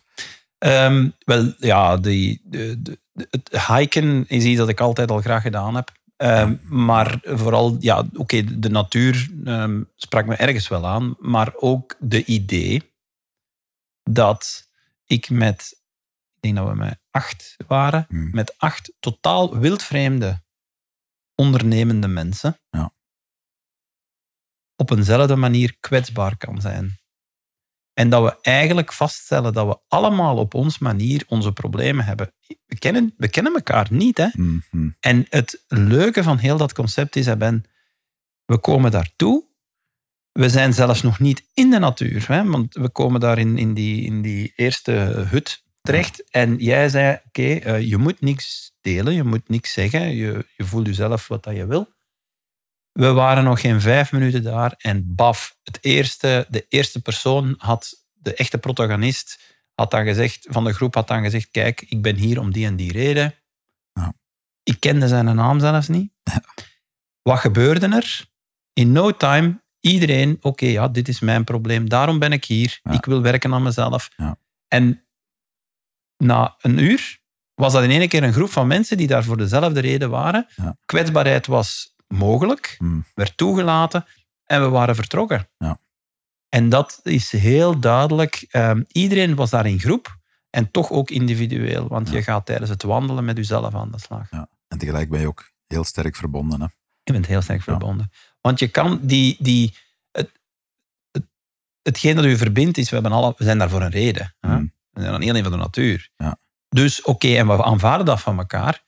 Ehm, wel, ja, die, de, de, het hiken is iets dat ik altijd al graag gedaan heb. Um, Maar vooral, ja, oké, de natuur um, sprak me ergens wel aan. Maar ook de idee dat ik met, ik denk dat we met acht waren, hmm. met acht totaal wildvreemde ondernemende mensen. Ja op eenzelfde manier kwetsbaar kan zijn. En dat we eigenlijk vaststellen dat we allemaal op onze manier onze problemen hebben. We kennen, we kennen elkaar niet. Hè? Mhm. En het leuke van heel dat concept is, Ben, we komen daartoe. We zijn zelfs nog niet in de natuur. Hè? Want we komen daar in, in, die, in die eerste hut terecht. En jij zei, oké, eh, je moet niks delen, je moet niks zeggen. Je, je voelt jezelf wat dat je wil. We waren nog geen vijf minuten daar en baf, het eerste, de eerste persoon had, de echte protagonist, had dan gezegd, van de groep had dan gezegd, kijk, ik ben hier om die en die reden. Ja. Ik kende zijn naam zelfs niet. Wat gebeurde er? In no time, iedereen, oké, ja, dit is mijn probleem, daarom ben ik hier, ik wil werken aan mezelf. En na een uur was dat in één keer een groep van mensen die daar voor dezelfde reden waren. Kwetsbaarheid was mogelijk, hmm. werd toegelaten en we waren vertrokken. Ja. En dat is heel duidelijk. Um, iedereen was daar in groep en toch ook individueel, want je gaat tijdens het wandelen met jezelf aan de slag. Ja. En tegelijk ben je ook heel sterk verbonden. Hè? Je bent heel sterk verbonden. Want je kan die, die, het, het, hetgeen dat u verbindt is, we, hebben alle, we zijn daar voor een reden. Hmm. We zijn dan heel een van de natuur. Ja. Dus oké, en we aanvaarden dat van elkaar.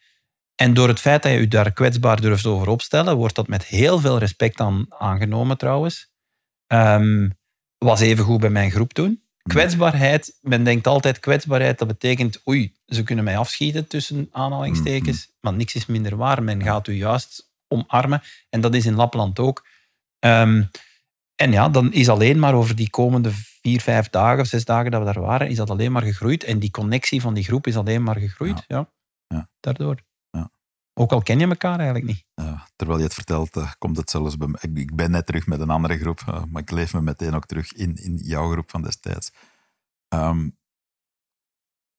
En door het feit dat je je daar kwetsbaar durft over opstellen, wordt dat met heel veel respect aan, aangenomen trouwens. Um, was even goed bij mijn groep toen. Mm. Kwetsbaarheid, men denkt altijd kwetsbaarheid, dat betekent oei, ze kunnen mij afschieten tussen aanhalingstekens, mm, mm. maar niks is minder waar. Men gaat u juist omarmen en dat is in Lapland ook. Um, En ja, dan is alleen maar over die komende vier, vijf dagen of zes dagen dat we daar waren, is dat alleen maar gegroeid. En die connectie van die groep is alleen maar gegroeid. Ja. Ja. Daardoor. Ook al ken je elkaar eigenlijk niet. Ja, terwijl je het vertelt, eh, komt het zelfs bij mij. Ik, ik ben net terug met een andere groep, eh, maar ik leef me meteen ook terug in, in jouw groep van destijds. Ehm,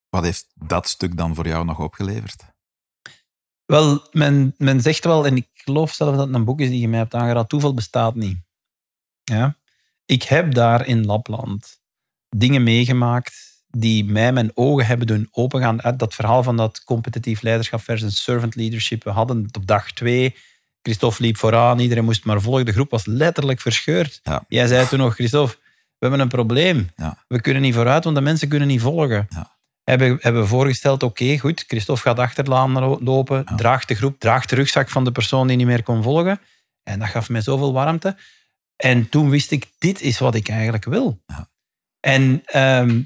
wat heeft dat stuk dan voor jou nog opgeleverd? Wel, men, men zegt wel, en ik geloof zelf dat het een boek is die je mij hebt aangeraad, toeval bestaat niet. Ja? Ik heb daar in Lapland dingen meegemaakt die mij mijn ogen hebben doen opengaan. Dat verhaal van dat competitief leiderschap versus servant leadership. We hadden het op dag twee. Christophe liep vooraan, iedereen moest maar volgen. De groep was letterlijk verscheurd. Ja. Jij zei toen nog, Christophe, we hebben een probleem. Ja. We kunnen niet vooruit, want de mensen kunnen niet volgen. Ja. Hebben, hebben we voorgesteld, oké, goed, Christophe gaat achterlaan lo- lopen, draagt de groep, draagt de rugzak van de persoon die niet meer kon volgen. En dat gaf mij zoveel warmte. En toen wist ik, dit is wat ik eigenlijk wil. Ja. En ehm,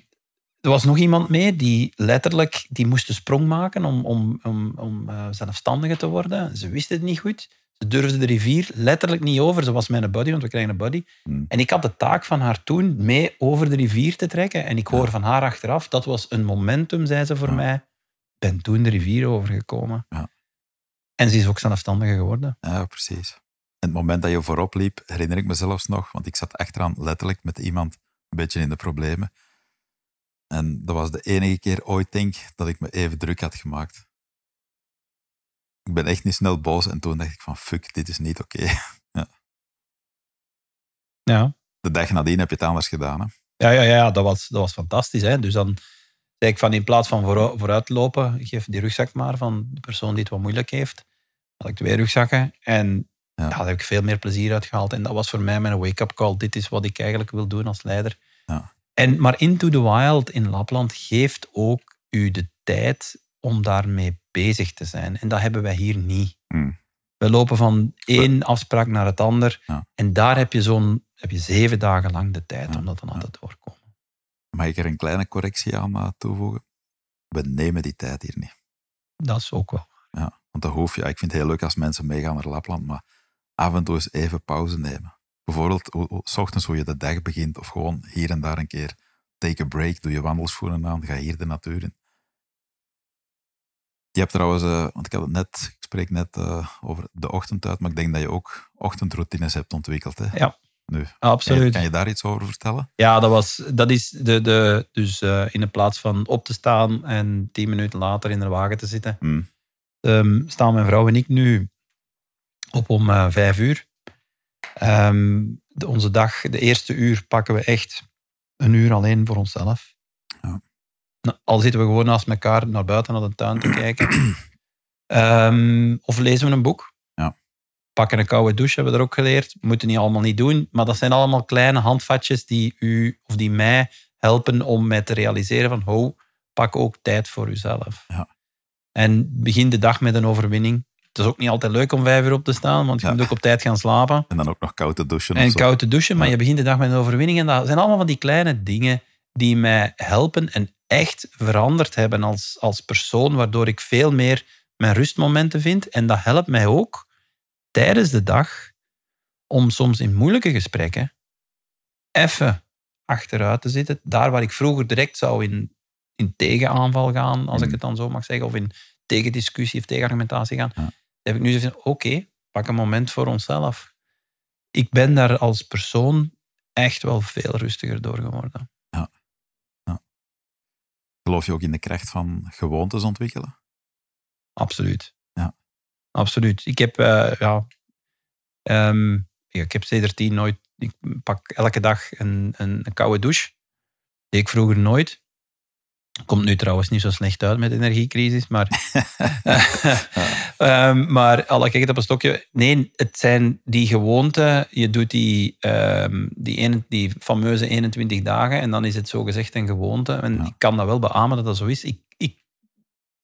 er was nog iemand mee die letterlijk, die moest de sprong maken om, om, om, om eh, zelfstandige te worden. Ze wist het niet goed. Ze durfde de rivier letterlijk niet over. Ze was mijn buddy, want we krijgen een buddy. Hmm. En ik had de taak van haar toen mee over de rivier te trekken. En ik hoor Ja. van haar achteraf, dat was een momentum, zei ze voor Ja. mij. Ik ben toen de rivier overgekomen. Ja. En ze is ook zelfstandige geworden. Ja, precies. En het moment dat je voorop liep, herinner ik me zelfs nog, want ik zat achteraan letterlijk met iemand een beetje in de problemen. En dat was de enige keer ooit, denk dat ik me even druk had gemaakt. Ik ben echt niet snel boos en toen dacht ik van, fuck, dit is niet oké. Ja. De dag nadien heb je het anders gedaan. Hè? Ja, ja, ja dat, was, dat was fantastisch. Hè? Dus dan zei ik van in plaats van vooru- vooruit lopen, geef die rugzak maar van de persoon die het wat moeilijk heeft. Had ik twee rugzakken en Ja. ja. daar heb ik veel meer plezier uit gehaald. En dat was voor mij mijn wake-up call. Dit is wat ik eigenlijk wil doen als leider. Ja. En, maar Into the Wild in Lapland geeft ook u de tijd om daarmee bezig te zijn. En dat hebben wij hier niet. Hmm. We lopen van één afspraak naar het ander. Ja. En daar heb je, zo'n, heb je zeven dagen lang de tijd Ja, om dat dan aan te doorkomen. Mag ik er een kleine correctie aan eh, toevoegen? We nemen die tijd hier niet. Dat is ook wel. Ja, want dat hoef je. Ik vind het heel leuk als mensen meegaan naar Lapland, maar af en toe eens even pauze nemen. Bijvoorbeeld, s ochtends hoe je de dag begint, of gewoon hier en daar een keer take a break, doe je wandelschoenen aan, ga hier de natuur in. Je hebt trouwens, eh, want ik had het net, ik spreek net eh, over de ochtend uit, maar ik denk dat je ook ochtendroutines hebt ontwikkeld. Hè? Ja. Nu, Absoluut. kan je daar iets over vertellen? Ja, dat, was, dat is de, de, dus eh, in de plaats van op te staan en tien minuten later in de wagen te zitten, Hmm. ehm, staan mijn vrouw en ik nu op om vijf uur. Ehm, de, onze dag, de eerste uur, pakken we echt een uur alleen voor onszelf. Ja. Nou, al zitten we gewoon naast elkaar naar buiten naar de tuin te kijken. Ehm, of lezen we een boek. Ja. Pakken een koude douche, hebben we er ook geleerd. Moeten niet allemaal niet doen, maar dat zijn allemaal kleine handvatjes die u of die mij helpen om mij te realiseren van, ho, pak ook tijd voor uzelf. Ja. En begin de dag met een overwinning. Het is ook niet altijd leuk om vijf uur op te staan, want je Ja. moet ook op tijd gaan slapen. En dan ook nog koud te douchen. En koud te douchen, maar Ja. je begint de dag met een overwinning. En dat zijn allemaal van die kleine dingen die mij helpen en echt veranderd hebben als, als persoon, waardoor ik veel meer mijn rustmomenten vind. En dat helpt mij ook tijdens de dag om soms in moeilijke gesprekken even achteruit te zitten. Daar waar ik vroeger direct zou in, in tegenaanval gaan, als ik Mm. het dan zo mag zeggen, of in tegendiscussie of tegenargumentatie gaan, Ja. Heb ik nu van, oké, pak een moment voor onszelf. Ik ben daar als persoon echt wel veel rustiger door geworden. Geloof je ook in de kracht van gewoontes ontwikkelen? Absoluut. Ja. Absoluut. Ik heb, eh, ja, ja, ik heb sindsdien nooit, ik pak elke dag een, een, een koude douche. Deed ik vroeger nooit. Komt nu trouwens niet zo slecht uit met de energiecrisis, maar... Ehm, maar alle kijk op een stokje. Nee, het zijn die gewoonten. Je doet die, ehm, die, ene, die fameuze 21 dagen en dan is het zo gezegd een gewoonte. En Ja. ik kan dat wel beamen dat dat zo is. Ik, ik,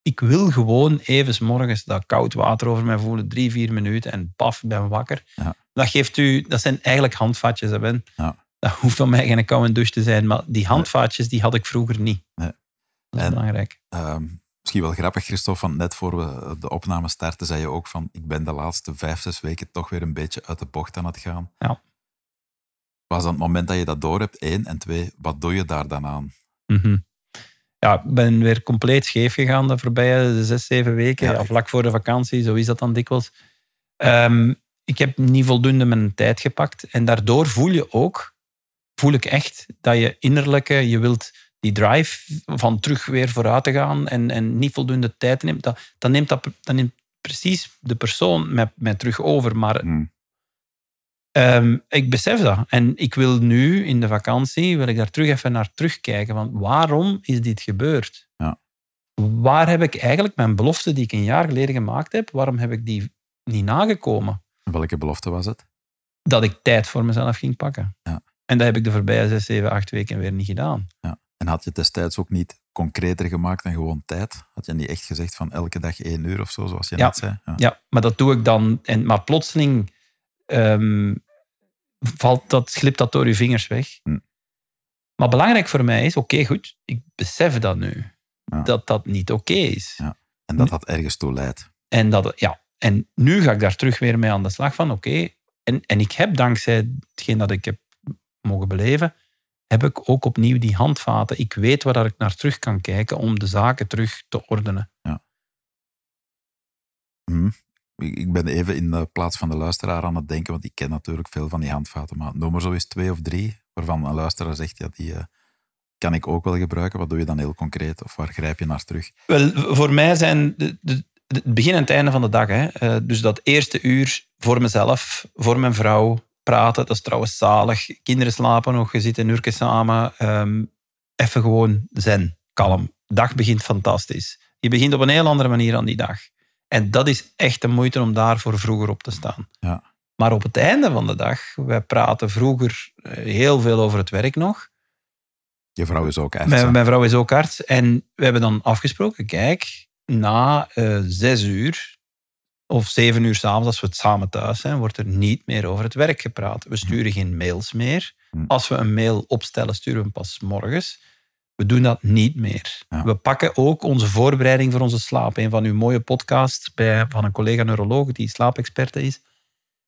ik wil gewoon even morgens dat koud water over mij voelen, drie, vier minuten en paf, ik ben wakker. Ja. Dat geeft u, dat zijn eigenlijk handvatjes, hè, Ben. Ja. Dat hoeft van mij geen koude douche te zijn, maar die handvaatjes die had ik vroeger niet. Nee. Dat is En- belangrijk. Ehm, misschien wel grappig, Christophe, want net voor we de opname starten, zei je ook van ik ben de laatste vijf, zes weken toch weer een beetje uit de bocht aan het gaan. Ja. was dan het moment dat je dat door hebt, één. En twee, wat doe je daar dan aan? Mhm. Ja, ik ben weer compleet scheef gegaan de voorbije zes, zeven weken. Ja, vlak voor de vakantie, zo is dat dan dikwijls. Ehm, ik heb niet voldoende mijn tijd gepakt. En daardoor voel je ook, voel ik echt, dat je innerlijke, je wilt die drive van terug weer vooruit te gaan en, en niet voldoende tijd neemt. Dat, dat, neemt dat, neemt precies de persoon mij, mij terug over. Maar Hmm. Ehm, ik besef dat. En ik wil nu in de vakantie, wil ik daar terug even naar terugkijken. Want waarom is dit gebeurd? Ja. Waar heb ik eigenlijk mijn belofte die ik een jaar geleden gemaakt heb, waarom heb ik die niet nagekomen? Welke belofte was het? Dat ik tijd voor mezelf ging pakken. Ja. En dat heb ik de voorbije zes, zeven, acht weken weer niet gedaan. En had je destijds ook niet concreter gemaakt dan gewoon tijd? Had je niet echt gezegd van elke dag één uur of zo, zoals je Ja. net zei? Ja. Ja, maar dat doe ik dan. En, maar plotseling ehm, valt dat, glipt dat door je vingers weg. Hm. Maar belangrijk voor mij is, oké, goed, ik besef dat nu. Ja. Dat dat niet oké is. Ja. En dat dat ergens toe leidt. En, dat, ja, en nu ga ik daar terug weer mee aan de slag van, oké. En, en ik heb dankzij hetgeen dat ik heb mogen beleven, heb ik ook opnieuw die handvaten. Ik weet waar dat ik naar terug kan kijken om de zaken terug te ordenen. Hm. Ik ben even in de plaats van de luisteraar aan het denken, want ik ken natuurlijk veel van die handvaten. Maar noem er zo eens twee of drie waarvan een luisteraar zegt, ja, die eh, kan ik ook wel gebruiken. Wat doe je dan heel concreet? Of waar grijp je naar terug? Wel, voor mij zijn de, de, de- het begin en het einde van de dag. Hè. Eh, dus dat eerste uur voor mezelf, voor mijn vrouw, praten. Dat is trouwens zalig. Kinderen slapen nog, je zit een uurtje samen. Ehm, even gewoon zen, kalm. Dag begint fantastisch. Je begint op een heel andere manier aan die dag. En dat is echt de moeite om daarvoor vroeger op te staan. Ja. Maar op het einde van de dag, wij praten vroeger eh, heel veel over het werk nog. Je vrouw is ook arts. Mijn, mijn vrouw is ook arts. En we hebben dan afgesproken, kijk, na eh, zes uur of zeven uur s'avonds, als we het samen thuis zijn, wordt er niet meer over het werk gepraat. We sturen geen mails meer. Hm. Als we een mail opstellen, sturen we hem pas morgens. We doen dat niet meer. Ja. We pakken ook onze voorbereiding voor onze slaap. Een van uw mooie podcasts bij, van een collega neuroloog die slaapexperte is,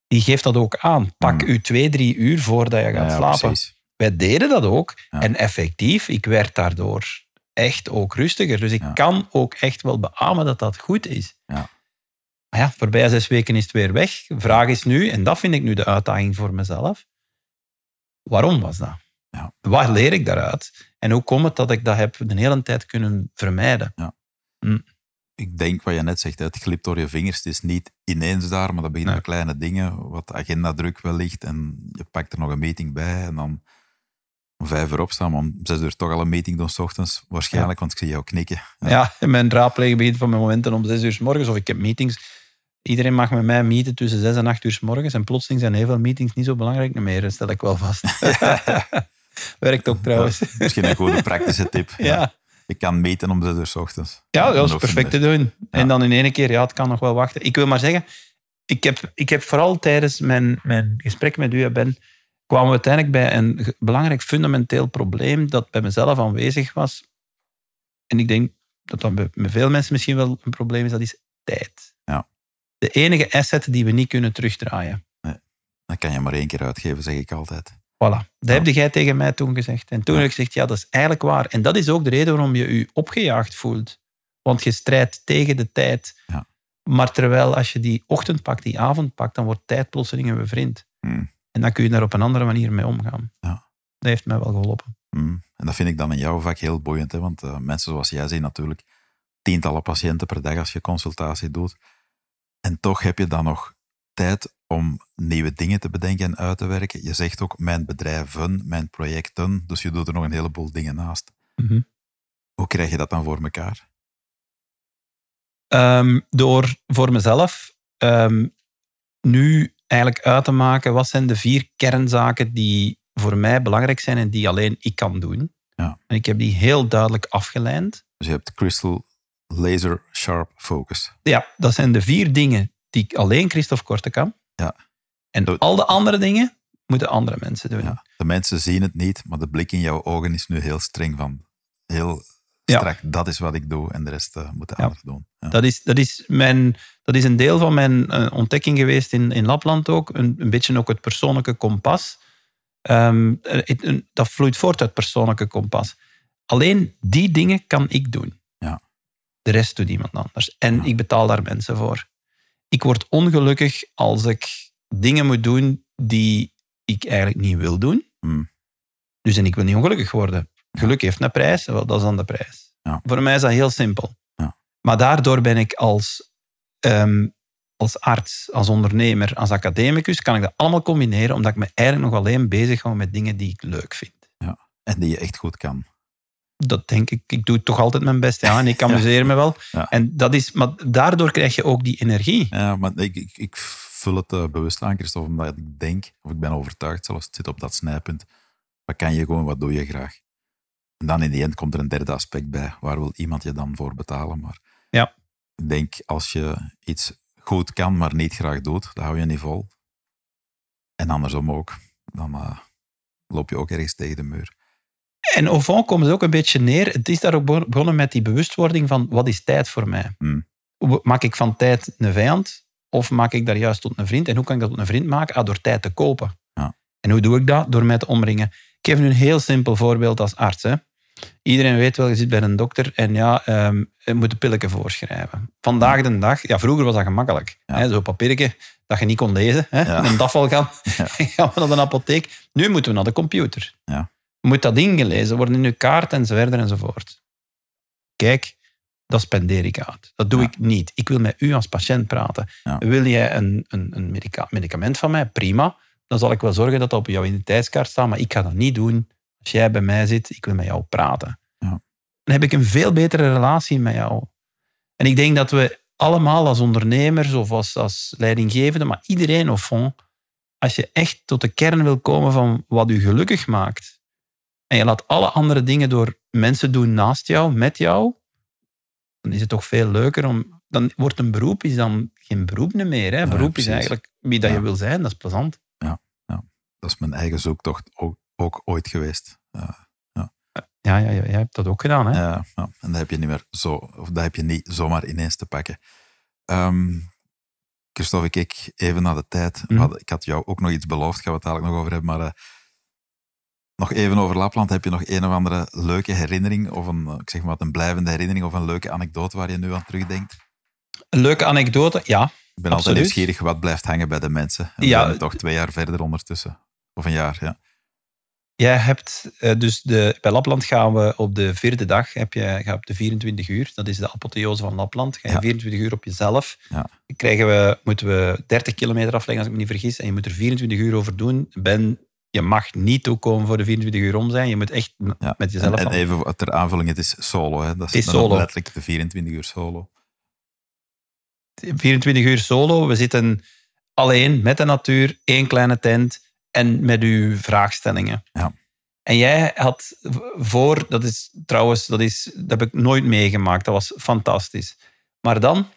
die geeft dat ook aan. Pak Hm. u twee, drie uur voordat je gaat ja, slapen. precies. Wij deden dat ook. Ja. En effectief, ik werd daardoor echt ook rustiger. Dus ik kan ook echt wel beamen dat dat goed is. Ja. Maar ja, voorbij zes weken is het weer weg. Vraag is nu, en dat vind ik nu de uitdaging voor mezelf. Waarom was dat? Ja. Wat leer ik daaruit? En hoe komt het dat ik dat heb de hele tijd kunnen vermijden? Ik denk wat je net zegt, het glipt door je vingers. Het is niet ineens daar, maar dat begint Nee. met kleine dingen. Wat agendadruk wellicht. En je pakt er nog een meeting bij. En dan om vijf uur opstaan, maar om zes uur toch al een meeting doen s ochtends. Waarschijnlijk, want ik zie jou knikken. Ja, mijn raadplegen begint van mijn momenten om zes uur s morgens. Of ik heb meetings. Iedereen mag met mij meeten tussen zes en acht uur s morgens. En plotseling zijn heel veel meetings niet zo belangrijk meer. Dat stel ik wel vast. Werkt ook trouwens. Ja, misschien een goede praktische tip. Ja, Je kan meten om zes uur s ochtends. ja dat is perfect te doen. En dan in één keer, ja, het kan nog wel wachten. Ik wil maar zeggen, ik heb, ik heb vooral tijdens mijn, mijn gesprek met u en Ben, kwamen we uiteindelijk bij een belangrijk fundamenteel probleem dat bij mezelf aanwezig was. En ik denk dat dat bij veel mensen misschien wel een probleem is, dat is tijd. Ja. De enige asset die we niet kunnen terugdraaien. Dat kan je maar één keer uitgeven, zeg ik altijd. Voilà. Dat heb jij tegen mij toen gezegd. En toen Ja. heb ik gezegd, ja, dat is eigenlijk waar. En dat is ook de reden waarom je je opgejaagd voelt. Want je strijdt tegen de tijd. Ja. Maar terwijl als je die ochtend pakt, die avond pakt, dan wordt tijd plotseling een bevriend. Hmm. En dan kun je daar op een andere manier mee omgaan. Ja. Dat heeft mij wel geholpen. Mm. En dat vind ik dan in jouw vak heel boeiend, hè? want eh, mensen zoals jij zien natuurlijk tientallen patiënten per dag als je consultatie doet. En toch heb je dan nog tijd om nieuwe dingen te bedenken en uit te werken. Je zegt ook mijn bedrijven, mijn projecten, dus je doet er nog een heleboel dingen naast. Mhm. Hoe krijg je dat dan voor elkaar? Ehm, door voor mezelf ehm, nu eigenlijk uit te maken wat zijn de vier kernzaken die voor mij belangrijk zijn en die alleen ik kan doen. Ja. En ik heb die heel duidelijk afgelijnd. Dus je hebt crystal laser sharp focus. Ja, dat zijn de vier dingen die ik alleen Christophe Korte kan. Ja. En Dat- al de andere dingen moeten andere mensen doen. Ja. De mensen zien het niet, maar de blik in jouw ogen is nu heel streng van heel Ja. strak. Dat is wat ik doe en de rest eh, moeten Ja. anderen doen. Ja. Dat, is, dat, is mijn, dat is een deel van mijn eh, ontdekking geweest in, in Lapland ook. Een, een beetje ook het persoonlijke kompas. Ehm, dat vloeit voort uit persoonlijke kompas. Alleen die dingen kan ik doen. Ja. De rest doet iemand anders. En ik betaal daar mensen voor. Ik word ongelukkig als ik dingen moet doen die ik eigenlijk niet wil doen. Hmm. Dus en ik wil niet ongelukkig worden. Geluk heeft een prijs, wel, dat is dan de prijs. Ja. Voor mij is dat heel simpel. Ja. Maar daardoor ben ik als, ehm, als arts, als ondernemer, als academicus, kan ik dat allemaal combineren, omdat ik me eigenlijk nog alleen bezig hou met dingen die ik leuk vind. Ja. En die je echt goed kan. Dat denk ik. Ik doe toch altijd mijn best. Ja, en ik amuseer me wel. Ja. En dat is, maar daardoor krijg je ook die energie. Ja, maar ik, ik, ik vul het uh, bewust aan, Christophe, omdat ik denk, of ik ben overtuigd zelfs, het zit op dat snijpunt. Wat kan je gewoon, wat doe je graag? En dan in die end komt er een derde aspect bij. Waar wil iemand je dan voor betalen? Maar Ja. ik denk, als je iets goed kan, maar niet graag doet, dan hou je niet vol. En andersom ook. Dan eh, loop je ook ergens tegen de muur. En au fond komt het ook een beetje neer. Het is daar ook begonnen met die bewustwording van wat is tijd voor mij? Hmm. Maak ik van tijd een vijand? Of maak ik daar juist tot een vriend? En hoe kan ik dat tot een vriend maken? Ah, door tijd te kopen. Ja. En hoe doe ik dat? Door mij te omringen. Ik geef nu een heel simpel voorbeeld als arts. Hè. Iedereen weet wel, je zit bij een dokter en ja, ehm, je moet een pilletje voorschrijven. Vandaag de dag, ja, vroeger was dat gemakkelijk. Ja. Hè, Zo'n papiertje dat je niet kon lezen. Hè, Ja. Een gaan, Ja. gaan we naar de apotheek. Nu moeten we naar de computer. Ja. Moet dat ingelezen worden in uw kaart enzovoort enzovoort. Kijk, dat spendeer ik uit. Dat doe Ja. ik niet. Ik wil met u als patiënt praten. Ja. Wil jij een, een, een medica- medicament van mij? Prima. Dan zal ik wel zorgen dat dat op jouw identiteitskaart staat. Maar ik ga dat niet doen als jij bij mij zit. Ik wil met jou praten. Ja. Dan heb ik een veel betere relatie met jou. En ik denk dat we allemaal als ondernemers of als, als leidinggevende, maar iedereen of fond, als je echt tot de kern wil komen van wat u gelukkig maakt, en je laat alle andere dingen door mensen doen naast jou, met jou, dan is het toch veel leuker om... Dan wordt een beroep is dan geen beroep meer. Hè? Ja, beroep is eigenlijk wie dat Ja. je wil zijn. Dat is plezant. Dat is mijn eigen zoektocht ook, ook ooit geweest. Ja, ja, ja, jij hebt dat ook gedaan. Hè? Ja, ja, en dat heb je niet meer zo, of dat heb je niet zomaar ineens te pakken. Ehm Christophe, ik keek even naar de tijd. Mhm. Ik had jou ook nog iets beloofd, gaan we het dadelijk nog over hebben. Maar eh, nog even over Lapland. Heb je nog een of andere leuke herinnering, of een, eh, ik zeg maar wat, een blijvende herinnering, of een leuke anekdote waar je nu aan terugdenkt? Een leuke anekdote, ja. Ik ben Absoluut. altijd nieuwsgierig wat blijft hangen bij de mensen. En we Ja. zijn toch twee jaar verder ondertussen. Of een jaar, ja. Jij hebt eh, dus de, bij Lapland gaan we op de vierde dag, heb je, ga op de 24 uur, dat is de apotheose van Lapland, ga je Ja. 24 uur op jezelf. Ja. Krijgen we, moeten we 30 kilometer afleggen, als ik me niet vergis, en je moet er 24 uur over doen. Ben, je mag niet toekomen voor de 24 uur om zijn, je moet echt ja. met jezelf... En, en even ter aanvulling, het is solo. Hè. Dat is, Het is solo. letterlijk de 24 uur solo. 24 uur solo, we zitten alleen met de natuur, één kleine tent en met uw vraagstellingen. Ja. En jij had voor, dat is trouwens, dat, is, dat heb ik nooit meegemaakt, dat was fantastisch. Maar dan,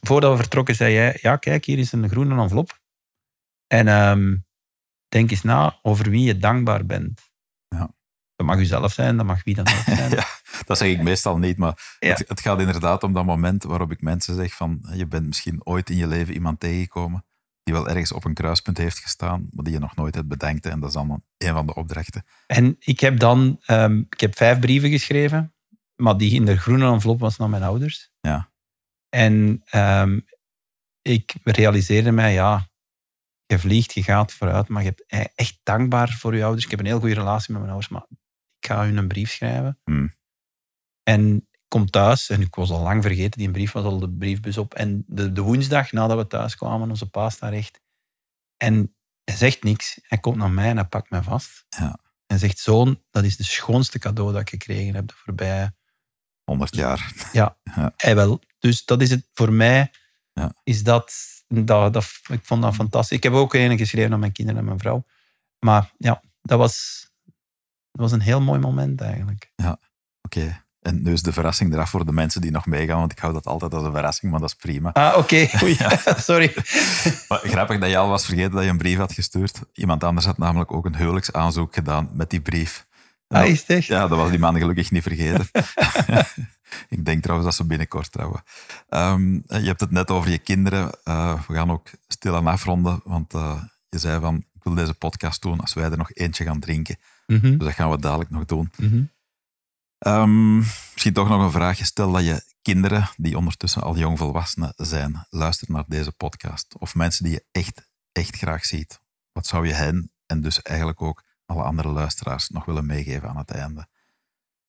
voordat we vertrokken, zei jij, ja kijk, hier is een groene envelop. En ehm, denk eens na over wie je dankbaar bent. Ja. Dat mag u zelf zijn, dat mag wie dan ook zijn. Ja, dat zeg ik meestal niet, maar Ja. het, het gaat inderdaad om dat moment waarop ik mensen zeg van je bent misschien ooit in je leven iemand tegengekomen die wel ergens op een kruispunt heeft gestaan, maar die je nog nooit hebt bedenkt. En dat is dan een van de opdrachten. En ik heb dan ehm, ik heb vijf brieven geschreven, maar die in de groene envelop was naar mijn ouders. Ja. En ehm, ik realiseerde mij, ja, je vliegt, je gaat vooruit, maar je bent e- echt dankbaar voor je ouders. Ik heb een heel goede relatie met mijn ouders, maar ik ga hun een brief schrijven. Hmm. En kom thuis, en ik was al lang vergeten, die brief was al de briefbus op. En de, de woensdag nadat we thuis kwamen, onze pa staat recht. En hij zegt niks. Hij komt naar mij en hij pakt mij vast. Ja. En zegt, zoon, dat is de schoonste cadeau dat ik gekregen heb de voorbije 100 jaar. hij wel. Dus dat is het voor mij. Ja. Is dat, dat, dat, ik vond dat fantastisch. Ik heb ook een geschreven aan mijn kinderen en mijn vrouw. Maar ja, dat was, dat was een heel mooi moment eigenlijk. Oké. En nu is de verrassing eraf voor de mensen die nog meegaan, want ik hou dat altijd als een verrassing, maar dat is prima. Ah, oké. Oei, Sorry. Maar grappig dat je al was vergeten dat je een brief had gestuurd. Iemand anders had namelijk ook een huwelijksaanzoek gedaan met die brief. Ah, is het echt? Ja, dat was die man gelukkig niet vergeten. ik denk trouwens dat ze binnenkort trouwen. Ehm, je hebt het net over je kinderen. Eh, we gaan ook stilaan afronden, want eh, je zei van, ik wil deze podcast doen als wij er nog eentje gaan drinken. Mm Dus dat gaan we dadelijk nog doen. Mhm. Ehm, misschien toch nog een vraagje. Stel dat je kinderen die ondertussen al jong volwassenen zijn, luisteren naar deze podcast. Of mensen die je echt, echt graag ziet. Wat zou je hen en dus eigenlijk ook alle andere luisteraars nog willen meegeven aan het einde?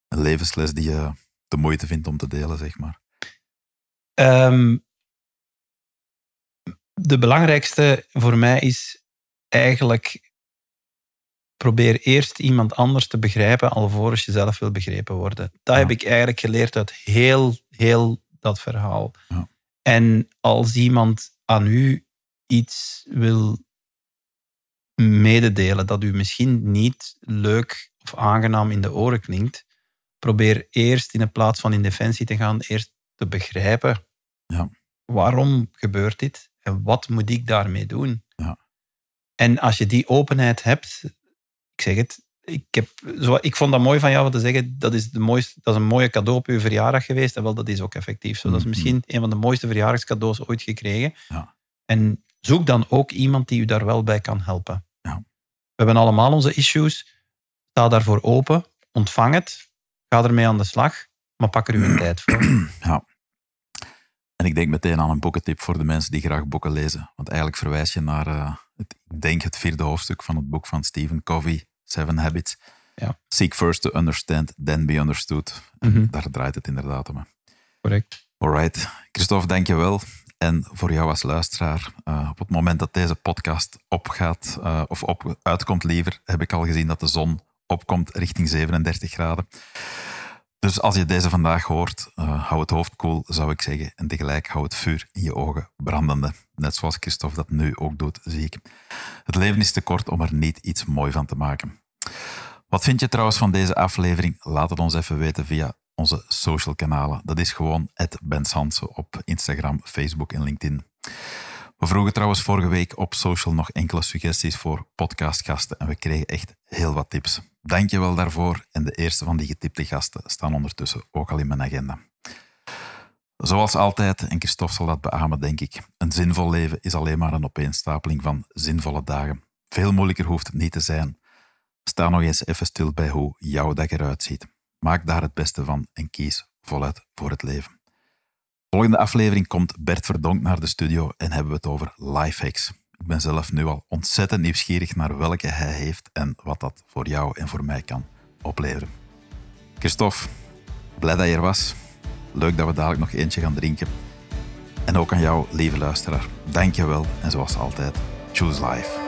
Een levensles die je de moeite vindt om te delen, zeg maar. Ehm, de belangrijkste voor mij is eigenlijk probeer eerst iemand anders te begrijpen alvorens je zelf wil begrepen worden. Dat heb ik eigenlijk geleerd uit heel, heel dat verhaal. Ja. En als iemand aan u iets wil mededelen dat u misschien niet leuk of aangenaam in de oren klinkt, probeer eerst in plaats van in defensie te gaan, eerst te begrijpen Ja. waarom gebeurt dit en wat moet ik daarmee doen. Ja. En als je die openheid hebt, ik zeg het, ik, heb, zo, ik vond dat mooi van jou om te zeggen, dat is, de mooiste, dat is een mooie cadeau op uw verjaardag geweest. En wel, dat is ook effectief zo. Dat is Mhm. misschien een van de mooiste verjaardagscadeaus ooit gekregen. Ja. En zoek dan ook iemand die u daar wel bij kan helpen. Ja. We hebben allemaal onze issues. Sta daarvoor open, ontvang het, ga ermee aan de slag, maar pak er uw tijd voor. Ja. En ik denk meteen aan een boekentip voor de mensen die graag boeken lezen. Want eigenlijk verwijs je naar, eh, het, ik denk, het vierde hoofdstuk van het boek van Stephen Covey, Seven Habits. Ja. Seek first to understand, then be understood. En Mhm. Daar draait het inderdaad om. Correct. Alright. Christophe, dank je wel. En voor jou als luisteraar, eh, op het moment dat deze podcast opgaat, eh, of op, uitkomt liever, heb ik al gezien dat de zon opkomt richting 37 graden. Dus als je deze vandaag hoort, eh, hou het hoofd koel, zou ik zeggen. En tegelijk hou het vuur in je ogen brandende. Net zoals Christophe dat nu ook doet, zie ik. Het leven is te kort om er niet iets mooi van te maken. Wat vind je trouwens van deze aflevering? Laat het ons even weten via onze social kanalen. Dat is gewoon Sanse op Instagram, Facebook en LinkedIn. We vroegen trouwens vorige week op social nog enkele suggesties voor podcastgasten en we kregen echt heel wat tips. Dank je wel daarvoor en de eerste van die getipte gasten staan ondertussen ook al in mijn agenda. Zoals altijd, en Christophe zal dat beamen, denk ik, een zinvol leven is alleen maar een opeenstapeling van zinvolle dagen. Veel moeilijker hoeft het niet te zijn. Sta nog eens even stil bij hoe jouw dag eruit ziet. Maak daar het beste van en kies voluit voor het leven. Volgende aflevering komt Bert Verdonk naar de studio en hebben we het over lifehacks. Ik ben zelf nu al ontzettend nieuwsgierig naar welke hij heeft en wat dat voor jou en voor mij kan opleveren. Christophe, blij dat je er was. Leuk dat we dadelijk nog eentje gaan drinken. En ook aan jou, lieve luisteraar. Dank je wel en zoals altijd, choose life.